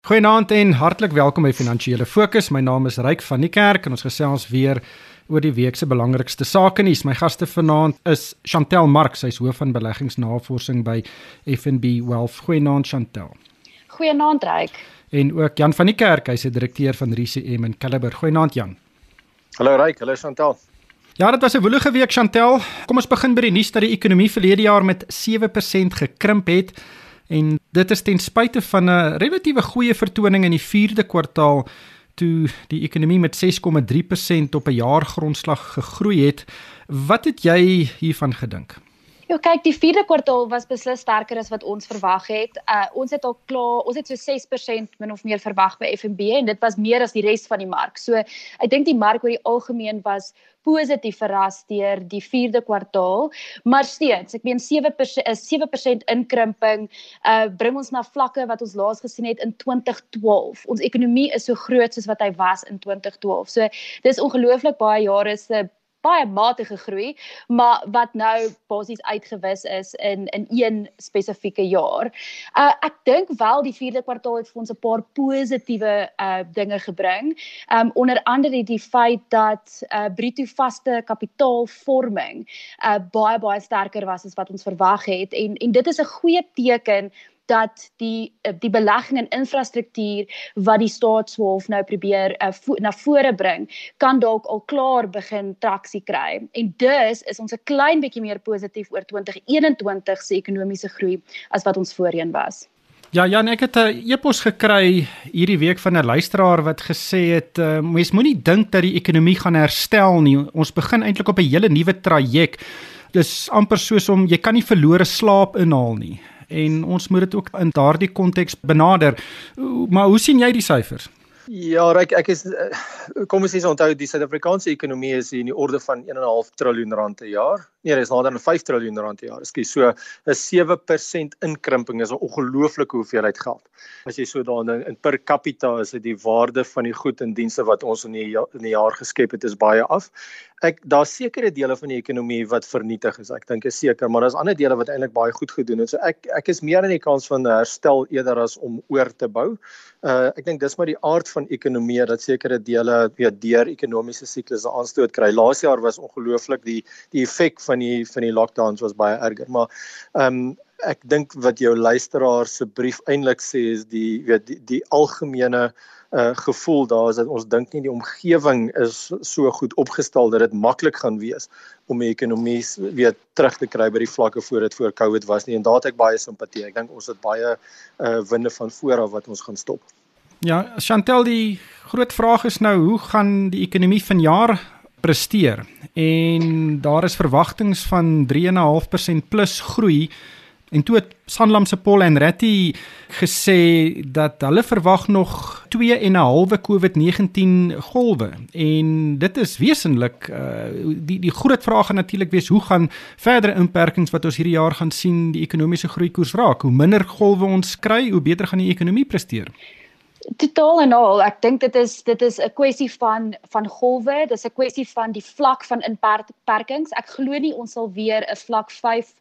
Goeienaand en hartlik welkom by Finansiële Fokus. My naam is Ryk van die Kerk en ons gesels weer oor die week se belangrikste sake nuus. My gaste vanaand is Chantel Marx, sy's hoof van beleggingsnavorsing by FNB Wealth. Goeienaand Chantel. Goeienaand Ryk. En ook Jan van die Kerk, hy's die direkteur van RCM in Caliber. Goeienaand Jan. Hallo Ryk, hallo Chantel. Ja, dit was 'n woelige week Chantel. Kom ons begin by die nuus dat die ekonomie verlede jaar met 7% gekrimp het. En dit is ten spyte van 'n relatiewe goeie vertoning in die 4de kwartaal toe die ekonomie met 6,3% op 'n jaargrondslag gegroei het. Wat het jy hiervan gedink? Ja, kyk, die 4de kwartaal was beslis sterker as wat ons verwag het. Uh ons het al klaar, ons het so 6% min of meer verwag by FNB en dit was meer as die res van die mark. So ek dink die mark oor die algemeen was positief verras deur die 4de kwartaal, maar steeds, ek meen 7% is 7% inkrimping uh bring ons na vlakke wat ons laas gesien het in 2012. Ons ekonomie is so groot soos wat hy was in 2012. So dis ongelooflik baie jare se baie matige groei, maar wat nou basies uitgewis is in in een spesifieke jaar. Uh ek dink wel die 4de kwartaal het vir ons 'n paar positiewe uh dinge gebring. Um onder andere die feit dat uh bruto vaste kapitaalvorming uh baie baie sterker was as wat ons verwag het en en dit is 'n goeie teken dat die eh, die belegging in infrastruktuur wat die staatshof nou probeer uh, vo na vore bring kan dalk al klaar begin traksie kry en dus is ons 'n klein bietjie meer positief oor 2021 se ekonomiese groei as wat ons voorheen was. Ja, Jan, ek het 'n e-pos gekry hierdie week van 'n luisteraar wat gesê het uh, mens moenie dink dat die ekonomie gaan herstel nie. Ons begin eintlik op 'n hele nuwe traject. Dis amper soos om jy kan nie verlore slaap inhaal nie en ons moet dit ook in daardie konteks benader. Maar hoe sien jy die syfers? Ja, ek ek is eh, kom ons sê onthou die Suid-Afrikaanse ekonomie is in die orde van 1.5 triljoen rand per jaar. Nee, dit is nader aan 5 triljoen rand per jaar. Ekskuus, so 'n 7% inkrimping is 'n ongelooflike hoeveelheid geld. As jy so daarin in per capita is dit die waarde van die goed en dienste wat ons in die in die jaar geskep het is baie af ek daar's sekere dele van die ekonomie wat vernietig is. Ek dink is seker, maar daar's ander dele wat eintlik baie goed gedoen het. So ek ek is meer aan die kans van herstel eerder as om oor te bou. Uh ek dink dis maar die aard van ekonomie dat sekere dele weer deur ekonomiese siklusse aanstoot kry. Laas jaar was ongelooflik die die effek van die van die lockdowns was baie erger, maar ehm um, ek dink wat jou luisteraar se brief eintlik sê is die weet die, die algemene uh gevoel daar is dat ons dink nie die omgewing is so goed opgestel dat dit maklik gaan wees om die ekonomie weer terug te kry by die vlakke voor dit voor Covid was nie en daar het ek baie simpatie. Ek dink ons het baie uh winde van voor af wat ons gaan stop. Ja, Chantel, die groot vraag is nou hoe gaan die ekonomie vanjaar presteer? En daar is verwagtinge van 3.5% plus groei. En toe het Sanlam se Paul en Ratty gesê dat hulle verwag nog 2 en 'n halwe COVID-19 golwe. En dit is wesentlik uh, die die groot vraag gaan natuurlik wees hoe gaan verdere inperkings wat ons hierdie jaar gaan sien die ekonomiese groei koers raak? Hoe minder golwe ons kry hoe beter gaan die ekonomie presteer totaal en al ek dink dit is dit is 'n kwessie van van golwe dis 'n kwessie van die vlak van inperkings ek glo nie ons sal weer 'n vlak 5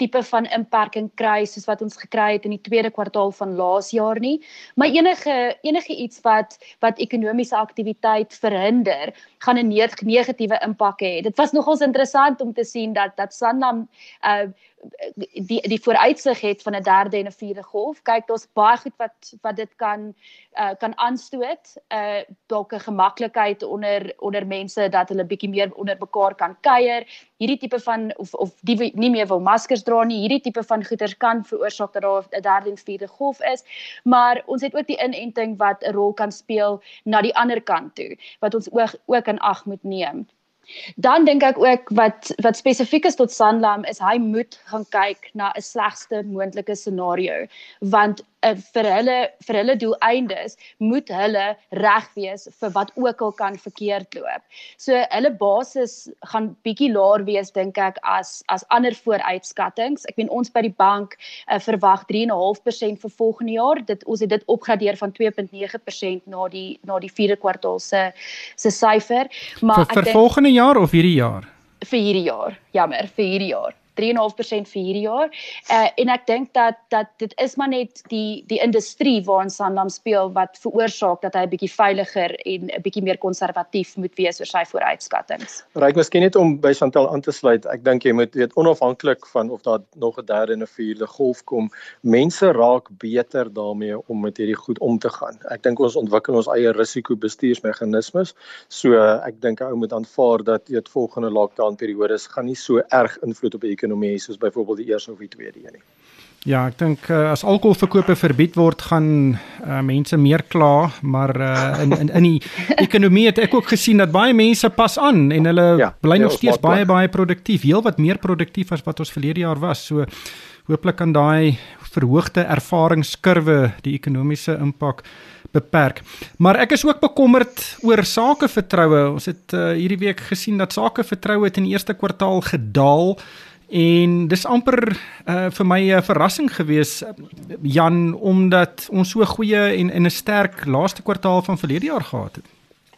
tipe van inperking kry soos wat ons gekry het in die tweede kwartaal van laas jaar nie. Maar enige enige iets wat wat ekonomiese aktiwiteit verhinder, gaan 'n negatiewe impak hê. Dit was nogals interessant om te sien dat dat Sanlam uh die die vooruitsig het van 'n derde en 'n vierde golf. Kyk, daar's baie goed wat wat dit kan uh kan aanstoot. Uh dalk 'n gemaklikheid onder onder mense dat hulle bietjie meer onder mekaar kan kuier. Hierdie tipe van of of die nie meer wil maskers dra nie. Hierdie tipe van goeters kan veroorsaak dat daar 'n derde en vierde golf is. Maar ons het ook die inenting wat 'n rol kan speel na die ander kant toe wat ons ook ook in ag moet neem. Dan dink ek ook wat wat spesifiek is tot Sanlam is hy moet gaan kyk na 'n slegste moontlike scenario want uh, vir hulle vir hulle doeleindes moet hulle reg wees vir wat ook al kan verkeerd loop. So hulle basis gaan bietjie laer wees dink ek as as ander vooruitskattinge. Ek meen ons by die bank uh, verwag 3.5% vir volgende jaar. Dit ons het dit opgradeer van 2.9% na die na die 4de kwartaal se se syfer. Maar vir, vir ek vir volgende jaar of hierdie jaar? Vir hierdie jaar. Jammer, vir hierdie jaar. 3.5% vir hierdie jaar. Uh en ek dink dat dat dit is maar net die die industrie waarin Sanlam speel wat veroorsaak dat hy 'n bietjie veiliger en 'n bietjie meer konservatief moet wees oor sy vooruitskattinge. Ryk miskien net om by Chantel aan te sluit. Ek dink jy moet weet onafhanklik van of daar nog 'n derde en 'n vierde golf kom, mense raak beter daarmee om met hierdie goed om te gaan. Ek dink ons ontwikkel ons eie risikobestuursmeganismes. So ek dink ou moet aanvaar dat die volgende lockdown periodes gaan nie so erg invloed op die ekonomie soos byvoorbeeld die eerste of die tweede een nie. Ja, ek dink uh, as alkoholverkope verbied word, gaan uh, mense meer kla, maar uh, in in in die ekonomie het ek ook gesien dat baie mense pas aan en hulle ja, bly nog steeds baie baie produktief, heelwat meer produktief as wat ons verlede jaar was. So hooplik kan daai verhoogde ervaringskurwe die ekonomiese impak beperk. Maar ek is ook bekommerd oor sakevertroue. Ons het uh, hierdie week gesien dat sakevertroue het in die eerste kwartaal gedaal en dis amper uh, vir my 'n verrassing gewees Jan omdat ons so goeie en 'n sterk laaste kwartaal van verlede jaar gehad het.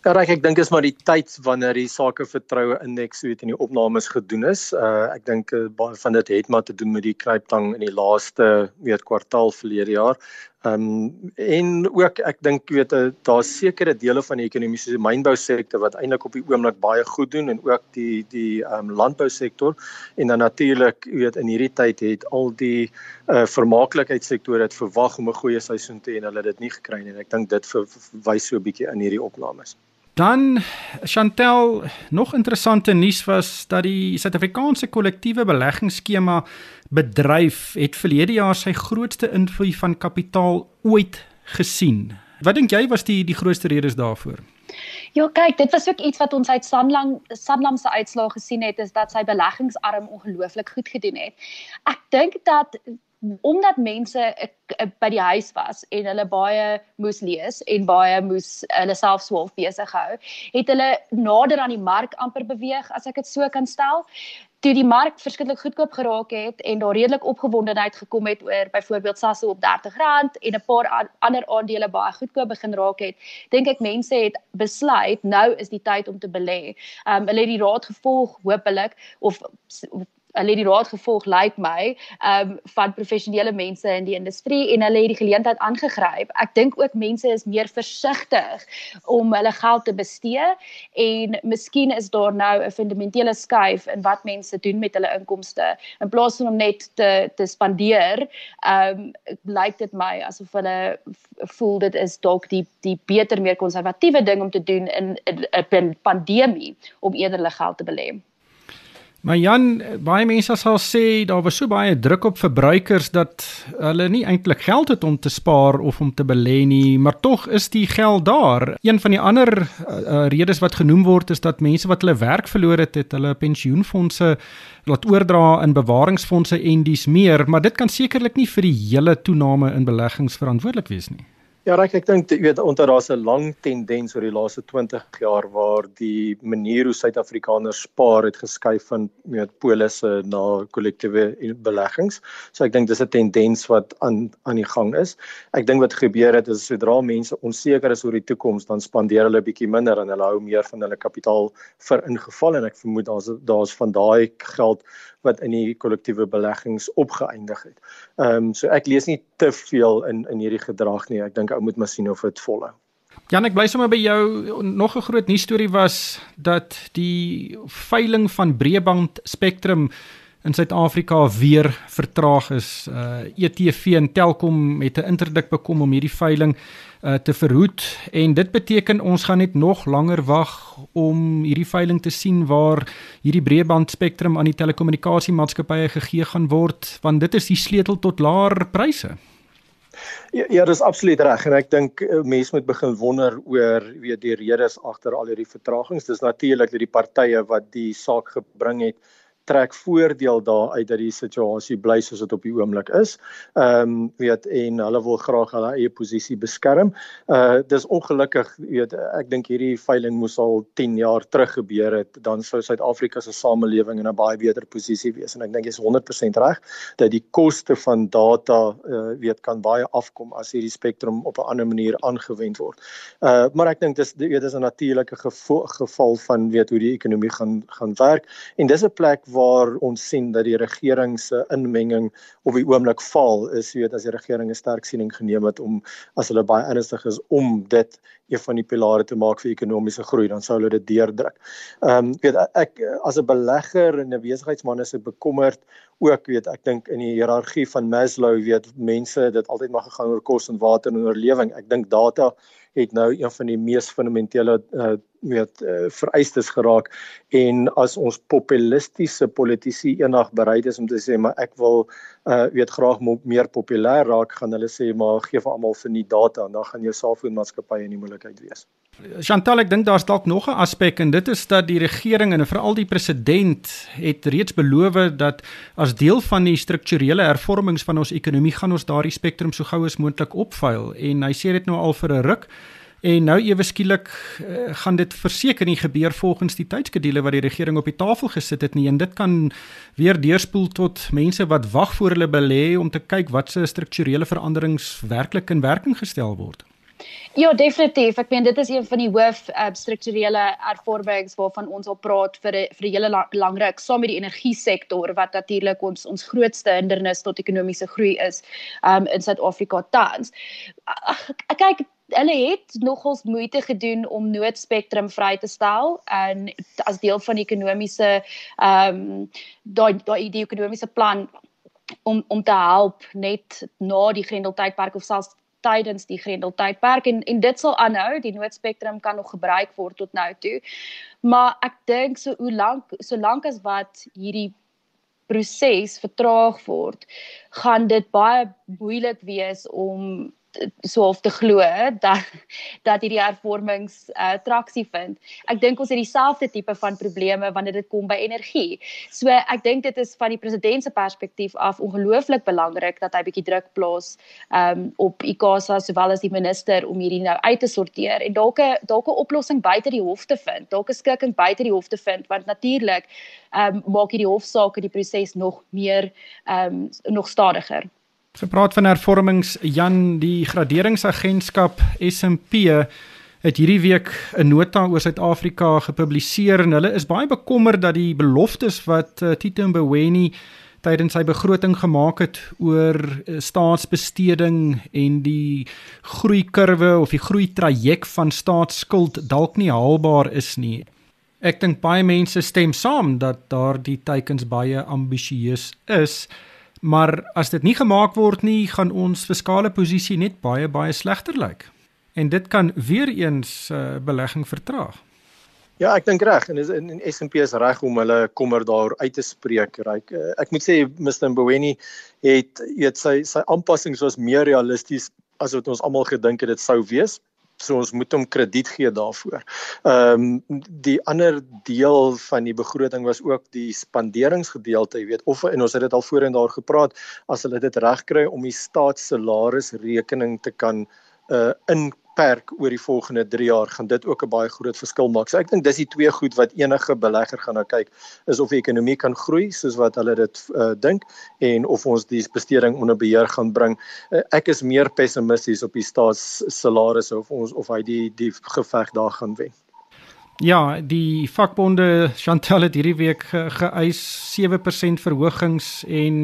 Ja, ek dink is maar die tyd wanneer die sakevertroue indeks weet in die opnames gedoen is. Uh ek dink uh, baie van dit het maar te doen met die kruiptang in die laaste weet kwartaal verlede jaar. Um en ook ek dink weet uh, daar's sekere dele van die ekonomie soos die mynbousektor wat eintlik op die oomblik baie goed doen en ook die die um landbousektor en dan natuurlik weet in hierdie tyd het al die uh vermaaklikheidssektore het verwag om 'n goeie seisoen te hê en hulle het dit nie gekry nie en ek dink dit verwys so 'n bietjie in hierdie opnames. Dan Chantel, nog interessante nuus was dat die Suid-Afrikaanse kollektiewe beleggingsskema bedryf het verlede jaar sy grootste invloed van kapitaal ooit gesien. Wat dink jy was die die grootste redes daarvoor? Ja, kyk, dit was ook iets wat ons uit Sanlam Sanlam se uitslae gesien het is dat sy beleggingsarm ongelooflik goed gedoen het. Ek dink dat omdat mense by die huis was en hulle baie moes lees en baie moes hulle self swaalf besig hou, het hulle nader aan die mark amper beweeg as ek dit so kan stel. Toe die mark verskriklik goedkoop geraak het en daar redelik opgewondenheid gekom het oor byvoorbeeld Sasol op R30 en 'n paar ander aandele baie goedkoop begin raak het, dink ek mense het besluit nou is die tyd om te belê. Um hulle het die raad gevolg hopelik of hulle het die raad gevolg lyk like my um van professionele mense in die industrie en hulle het die geleentheid aangegryp. Ek dink ook mense is meer versigtig om hulle geld te bestee en miskien is daar nou 'n fundamentele skuif in wat mense doen met hulle inkomste in plaas van om net te te spandeer. Um lyk dit my asof hulle voel dit is dalk die die beter meer konservatiewe ding om te doen in 'n pandemie om eerder hulle geld te belê. Maar Jan, baie mense sal sê daar was so baie druk op verbruikers dat hulle nie eintlik geld het om te spaar of om te belê nie, maar tog is die geld daar. Een van die ander uh, redes wat genoem word is dat mense wat hulle werk verloor het, het hulle pensioenfonde laat oordra in bewaringsfondse en dis meer, maar dit kan sekerlik nie vir die hele toename in beleggings verantwoordelik wees nie. Ja, reg, ek dink jy weet onder daar's 'n lang tendens oor die laaste 20 jaar waar die manier hoe Suid-Afrikaners spaar het geskuif van weet polisse na kollektiewe beleggings. So ek dink dis 'n tendens wat aan aan die gang is. Ek dink wat gebeur het is sodra mense onseker is oor die toekoms, dan spandeer hulle bietjie minder en hulle hou meer van hulle kapitaal vir ingeval en ek vermoed daar's daar's van daai geld wat in die kollektiewe beleggings opgeëindig het. Ehm um, so ek lees nie te veel in in hierdie gedrag nie. Ek dink ou moet maar sien of dit volhou. Jan, ek bly sommer by jou. Nog 'n groot nuus storie was dat die veiling van breëband spektrum in Suid-Afrika weer vertraag is. Uh ETV en Telkom het 'n interdik bekom om hierdie veiling uh te verhoed en dit beteken ons gaan net nog langer wag om hierdie veiling te sien waar hierdie breëband spektrum aan die telekommunikasiemaatskappye gegee gaan word want dit is die sleutel tot laer pryse. Ja, ja, dis absoluut reg en ek dink uh, mense moet begin wonder oor weet die redes agter al hierdie vertragings. Dis natuurlik dat die partye wat die saak gebring het trek voordeel daaruit dat die situasie bly soos dit op die oomblik is. Ehm um, weet en hulle wil graag hulle eie posisie beskerm. Uh dis ongelukkig weet ek dink hierdie veiling moes al 10 jaar terug gebeur het dan sou Suid-Afrika se samelewing in 'n baie beter posisie wees en ek dink jy's 100% reg dat die koste van data uh weet kan baie afkom as hierdie spektrum op 'n ander manier aangewend word. Uh maar ek dink dis weet dis 'n natuurlike geval van weet hoe die ekonomie gaan gaan werk en dis 'n plek waar ons sien dat die regering se inmenging op die oomblik val is weet as die regering 'n sterk siening geneem het om as hulle baie ernstig is om dit een van die pilare te maak vir ekonomiese groei dan sou hulle dit deurdruk. Ehm um, weet ek as 'n belegger en 'n besigheidsman is ek bekommerd ook weet ek dink in die hiërargie van Maslow weet mense dit altyd maar gegaan oor kos en water en oorlewing. Ek dink data het nou een van die mees fundamentele uh, weet uh, vereistes geraak en as ons populistiese politici eendag bereid is om te sê maar ek wil uh, weet graag meer populêr raak gaan hulle sê maar gee vir almal vir nie data en dan gaan jou selfoonmaatskappye in die moeilikheid wees. Chantal ek dink daar's dalk nog 'n aspek en dit is dat die regering en veral die president het reeds beloof dat as deel van die strukturele hervormings van ons ekonomie gaan ons daardie spektrum so gou as moontlik opvuil en hy sê dit nou al vir 'n ruk. En nou ewe skielik uh, gaan dit verseker nie gebeur volgens die tydskedule wat die regering op die tafel gesit het nie. En dit kan weer deurspoel tot mense wat wag voor hulle belê om te kyk wat se strukturele veranderings werklik in werking gestel word. Ja, definitief. Ek meen dit is een van die hoof uh, strukturele hervormings waarvan ons al praat vir 'n vir 'n hele lang, lang ruk saam met die energie sektor wat natuurlik ons ons grootste hindernis tot ekonomiese groei is um, in Suid-Afrika tans. Ek kyk hulle het nogals moeite gedoen om noodspektrum vry te stel en as deel van die ekonomiese ehm um, daai daai die ekonomiese plan om om te help net na die Grendeltydperk of selfs tydens die Grendeltydperk en en dit sal aanhou die noodspektrum kan nog gebruik word tot nou toe. Maar ek dink so hoe lank solank as wat hierdie proses vertraag word gaan dit baie moeilik wees om so of te glo dat dat hierdie hervormings uh, traksie vind. Ek dink ons het dieselfde tipe van probleme wanneer dit kom by energie. So ek dink dit is van die president se perspektief af ongelooflik belangrik dat hy bietjie druk plaas um, op ICASA sowel as die minister om hierdie nou uit te sorteer en dalk 'n dalk 'n oplossing buite die hof te vind. Dalk 'n skikking buite die hof te vind want natuurlik um, maak hierdie hofsaake die proses nog meer um, nog stadiger. Gepraat van hervormings, Jan, die graderingsagentskap S&P het hierdie week 'n nota oor Suid-Afrika gepubliseer en hulle is baie bekommerd dat die beloftes wat uh, Tito Mboweni tydens sy begroting gemaak het oor uh, staatsbesteding en die groeikurwe of die groeitraject van staatsskuld dalk nie haalbaar is nie. Ek dink baie mense stem saam dat daardie teikens baie ambisieus is. Maar as dit nie gemaak word nie, gaan ons fiskale posisie net baie baie slegter lyk. En dit kan weer eens uh, belegging vertraag. Ja, ek dink reg en is in S&P is reg om hulle kommer daar uit te spreek. Ek uh, ek moet sê Mr. Mboweni het weet sy sy aanpassings was meer realisties as wat ons almal gedink het dit sou wees so ons moet hom krediet gee daarvoor. Ehm um, die ander deel van die begroting was ook die spanderingsgedeelte, jy weet, of en ons het dit al voorheen daar gepraat as hulle dit regkry om die staatssalarisrekening te kan uh in perk oor die volgende 3 jaar gaan dit ook 'n baie groot verskil maak. So ek dink dis die twee goed wat enige belegger gaan nou kyk is of die ekonomie kan groei soos wat hulle dit uh, dink en of ons die besteding onder beheer gaan bring. Uh, ek is meer pessimisties op die staatssalarisse of ons of hy die die geveg daar gaan wen. Ja, die vakbonde Chantel het hierdie week ge geëis 7% verhogings en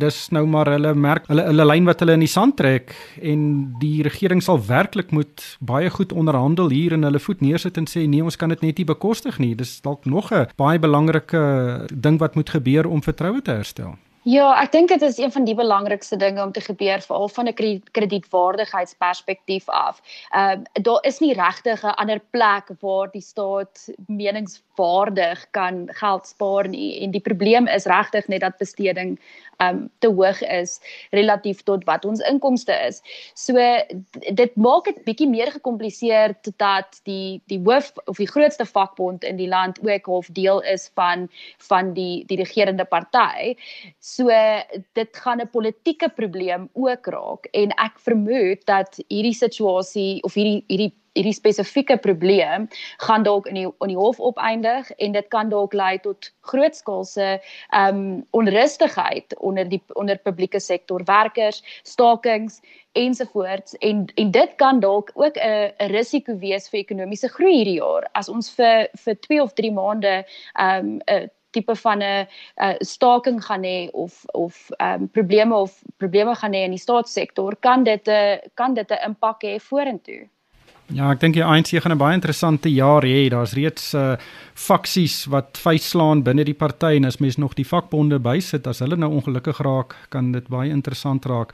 dis nou maar hulle merk hulle hulle lyn wat hulle in die sand trek en die regering sal werklik moet baie goed onderhandel hier en hulle voet neersit en sê nee, ons kan dit net nie bekostig nie. Dis dalk nog 'n baie belangrike ding wat moet gebeur om vertroue te herstel. Ja, ek dink dit is een van die belangrikste dinge om te gebeur veral van 'n kredietwaardigheidsperspektief af. Ehm uh, daar is nie regtig 'n ander plek waar die staat meningswaardig kan geld spaar nie en die probleem is regtig net dat besteding um te hoog is relatief tot wat ons inkomste is. So dit maak dit bietjie meer gekompliseer dat die die hoof of die grootste vakbond in die land ook half deel is van van die die regerende party. So dit gaan 'n politieke probleem ook raak en ek vermoed dat hierdie situasie of hierdie hierdie hierdie spesifieke probleem gaan dalk in die in die hof opeindig en dit kan dalk lei tot grootskaalse ehm um, onrustigheid onder die onder publieke sektor werkers, stakings ensovoorts en en dit kan dalk ook 'n 'n risiko wees vir ekonomiese groei hierdie jaar. As ons vir vir 2 of 3 maande ehm um, 'n tipe van 'n uh, staking gaan hê of of um, probleme of probleme gaan hê in die staatssektor, kan dit 'n kan dit 'n impak hê vorentoe. Ja, ek dink die ANC gaan 'n baie interessante jaar hê. Daar's reeds uh faksies wat vuisslaan binne die party en as mens nog die vakbonde bysit, as hulle nou ongelukkig raak, kan dit baie interessant raak.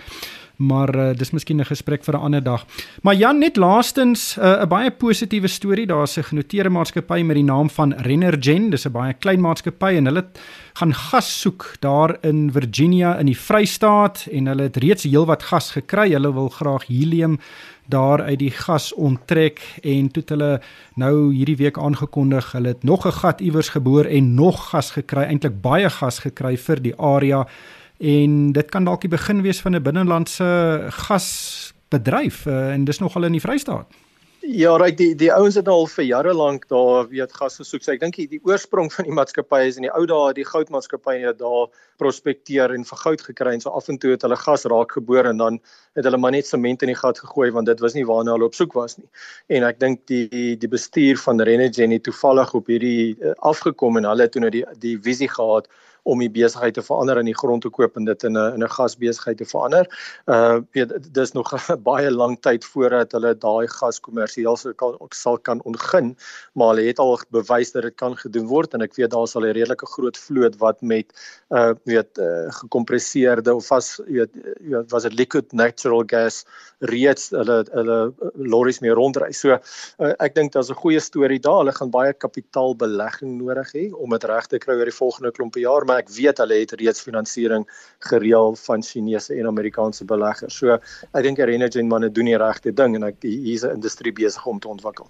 Maar uh, dis miskien 'n gesprek vir 'n ander dag. Maar Jan, net laastens 'n uh, baie positiewe storie. Daar's 'n genoteerde maatskappy met die naam van Renergen. Dis 'n baie klein maatskappy en hulle gaan gas soek daar in Virginia in die Vrystaat en hulle het reeds heelwat gas gekry. Hulle wil graag helium daar uit die gas onttrek en toe het hulle nou hierdie week aangekondig hulle het nog 'n gat iewers geboor en nog gas gekry, eintlik baie gas gekry vir die area en dit kan dalk die begin wees van 'n binnelandse gasbedryf uh, en dis nogal in die Vrystaat. Ja, right, die die ouens het al vir jare lank daar weet gas gesoek. So ek dink die, oorsprong van die maatskappy is in die ou dae die goudmaatskappye het daar prospekteer en vir goud gekry en so af en toe het hulle gas raak geboor en dan het hulle maar net sement in die gat gegooi want dit was nie waarna hulle op soek was nie. En ek dink die die die bestuur van Renergen het toevallig op hierdie uh, afgekom en hulle het toe nou die die visie gehad om die besigheid te verander en die grond te koop en dit in 'n in 'n gasbesigheid te verander. Uh weet dis nog baie lang tyd voordat hulle daai gas kommersieel sal kan sal kan ontgin, maar hulle het al bewys dat dit kan gedoen word en ek weet daar sal 'n redelike groot vloot wat met uh weet uh, gekompresseerde of vas weet weet was dit liquid natural gas reeds hulle hulle lorries mee rondry. So uh, ek dink daar's 'n goeie storie daar. Hulle gaan baie kapitaalbelegging nodig hê om dit reg te kry oor die volgende klompe jaar, maar ek weet hulle het reeds finansiering gereël van Chinese en Amerikaanse beleggers. So ek dink Renergen manne doen die regte ding en ek hier's 'n industrie besig om te ontwikkel.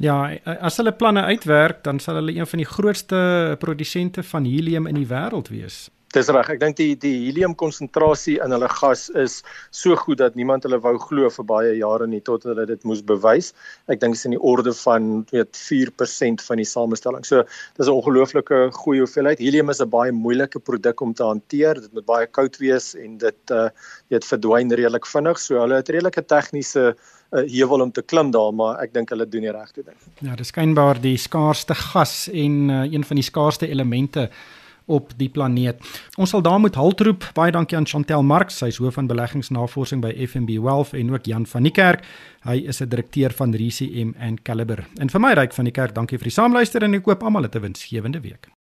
Ja, as hulle planne uitwerk, dan sal hulle een van die grootste produsente van helium in die wêreld wees. Dis reg. Ek dink die die helium konsentrasie in hulle gas is so goed dat niemand hulle wou glo vir baie jare nie tot hulle dit moes bewys. Ek dink dit is in die orde van weet 4% van die samestelling. So dis 'n ongelooflike goeie hoeveelheid. Helium is 'n baie moeilike produk om te hanteer. Dit moet baie koud wees en dit uh weet verdwyn redelik vinnig. So hulle het redelike tegniese uh, heuwel om te klim daar, maar ek dink hulle doen die regte ding. Ja, dis skynbaar die skaarste gas en uh, een van die skaarste elemente op die planeet. Ons sal daar moet haltroep. Baie dankie aan Chantel Marx, sy is hoof van beleggingsnavorsing by FNB Wealth en ook Jan van die Kerk. Hy is 'n direkteur van RCM and Caliber. En vir my ryk van die kerk, dankie vir die saamluister en ek koop almal 'n winsgewende week.